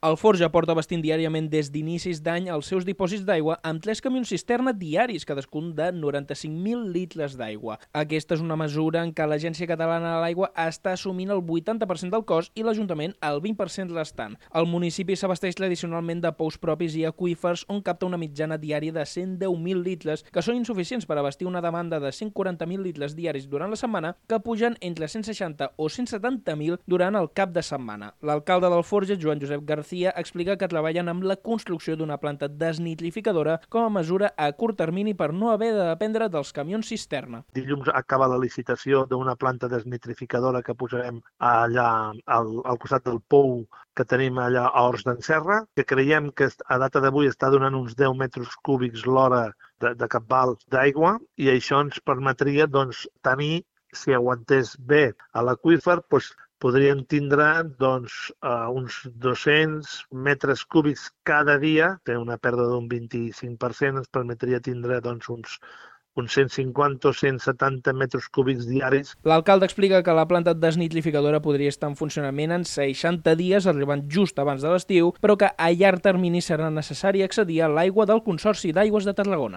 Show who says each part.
Speaker 1: El Forja porta vestint diàriament des d'inicis d'any els seus dipòsits d'aigua amb tres camions cisterna diaris, cadascun de 95.000 litres d'aigua. Aquesta és una mesura en què l'Agència Catalana de l'Aigua està assumint el 80% del cost i l'Ajuntament el 20% restant. El municipi s'abasteix tradicionalment de pous propis i aqüífers on capta una mitjana diària de 110.000 litres, que són insuficients per abastir una demanda de 140.000 litres diaris durant la setmana, que pugen entre 160 o 170.000 durant el cap de setmana. L'alcalde del Forja, Joan Josep García, explica que treballen amb la construcció d'una planta desnitrificadora com a mesura a curt termini per no haver de dependre dels camions cisterna.
Speaker 2: Dilluns acaba la licitació d'una planta desnitrificadora que posarem allà al, al costat del pou que tenim allà a Horts d'en Serra, que creiem que a data d'avui està donant uns 10 metres cúbics l'hora de, de capval d'aigua i això ens permetria doncs, tenir si aguantés bé a l'aqüífer, doncs, podríem tindre doncs, uh, uns 200 metres cúbics cada dia, té una pèrdua d'un 25%, ens permetria tindre doncs, uns, uns 150 o 170 metres cúbics diaris.
Speaker 1: L'alcalde explica que la planta desnitrificadora podria estar en funcionament en 60 dies, arribant just abans de l'estiu, però que a llarg termini serà necessari accedir a l'aigua del Consorci d'Aigües de Tarragona.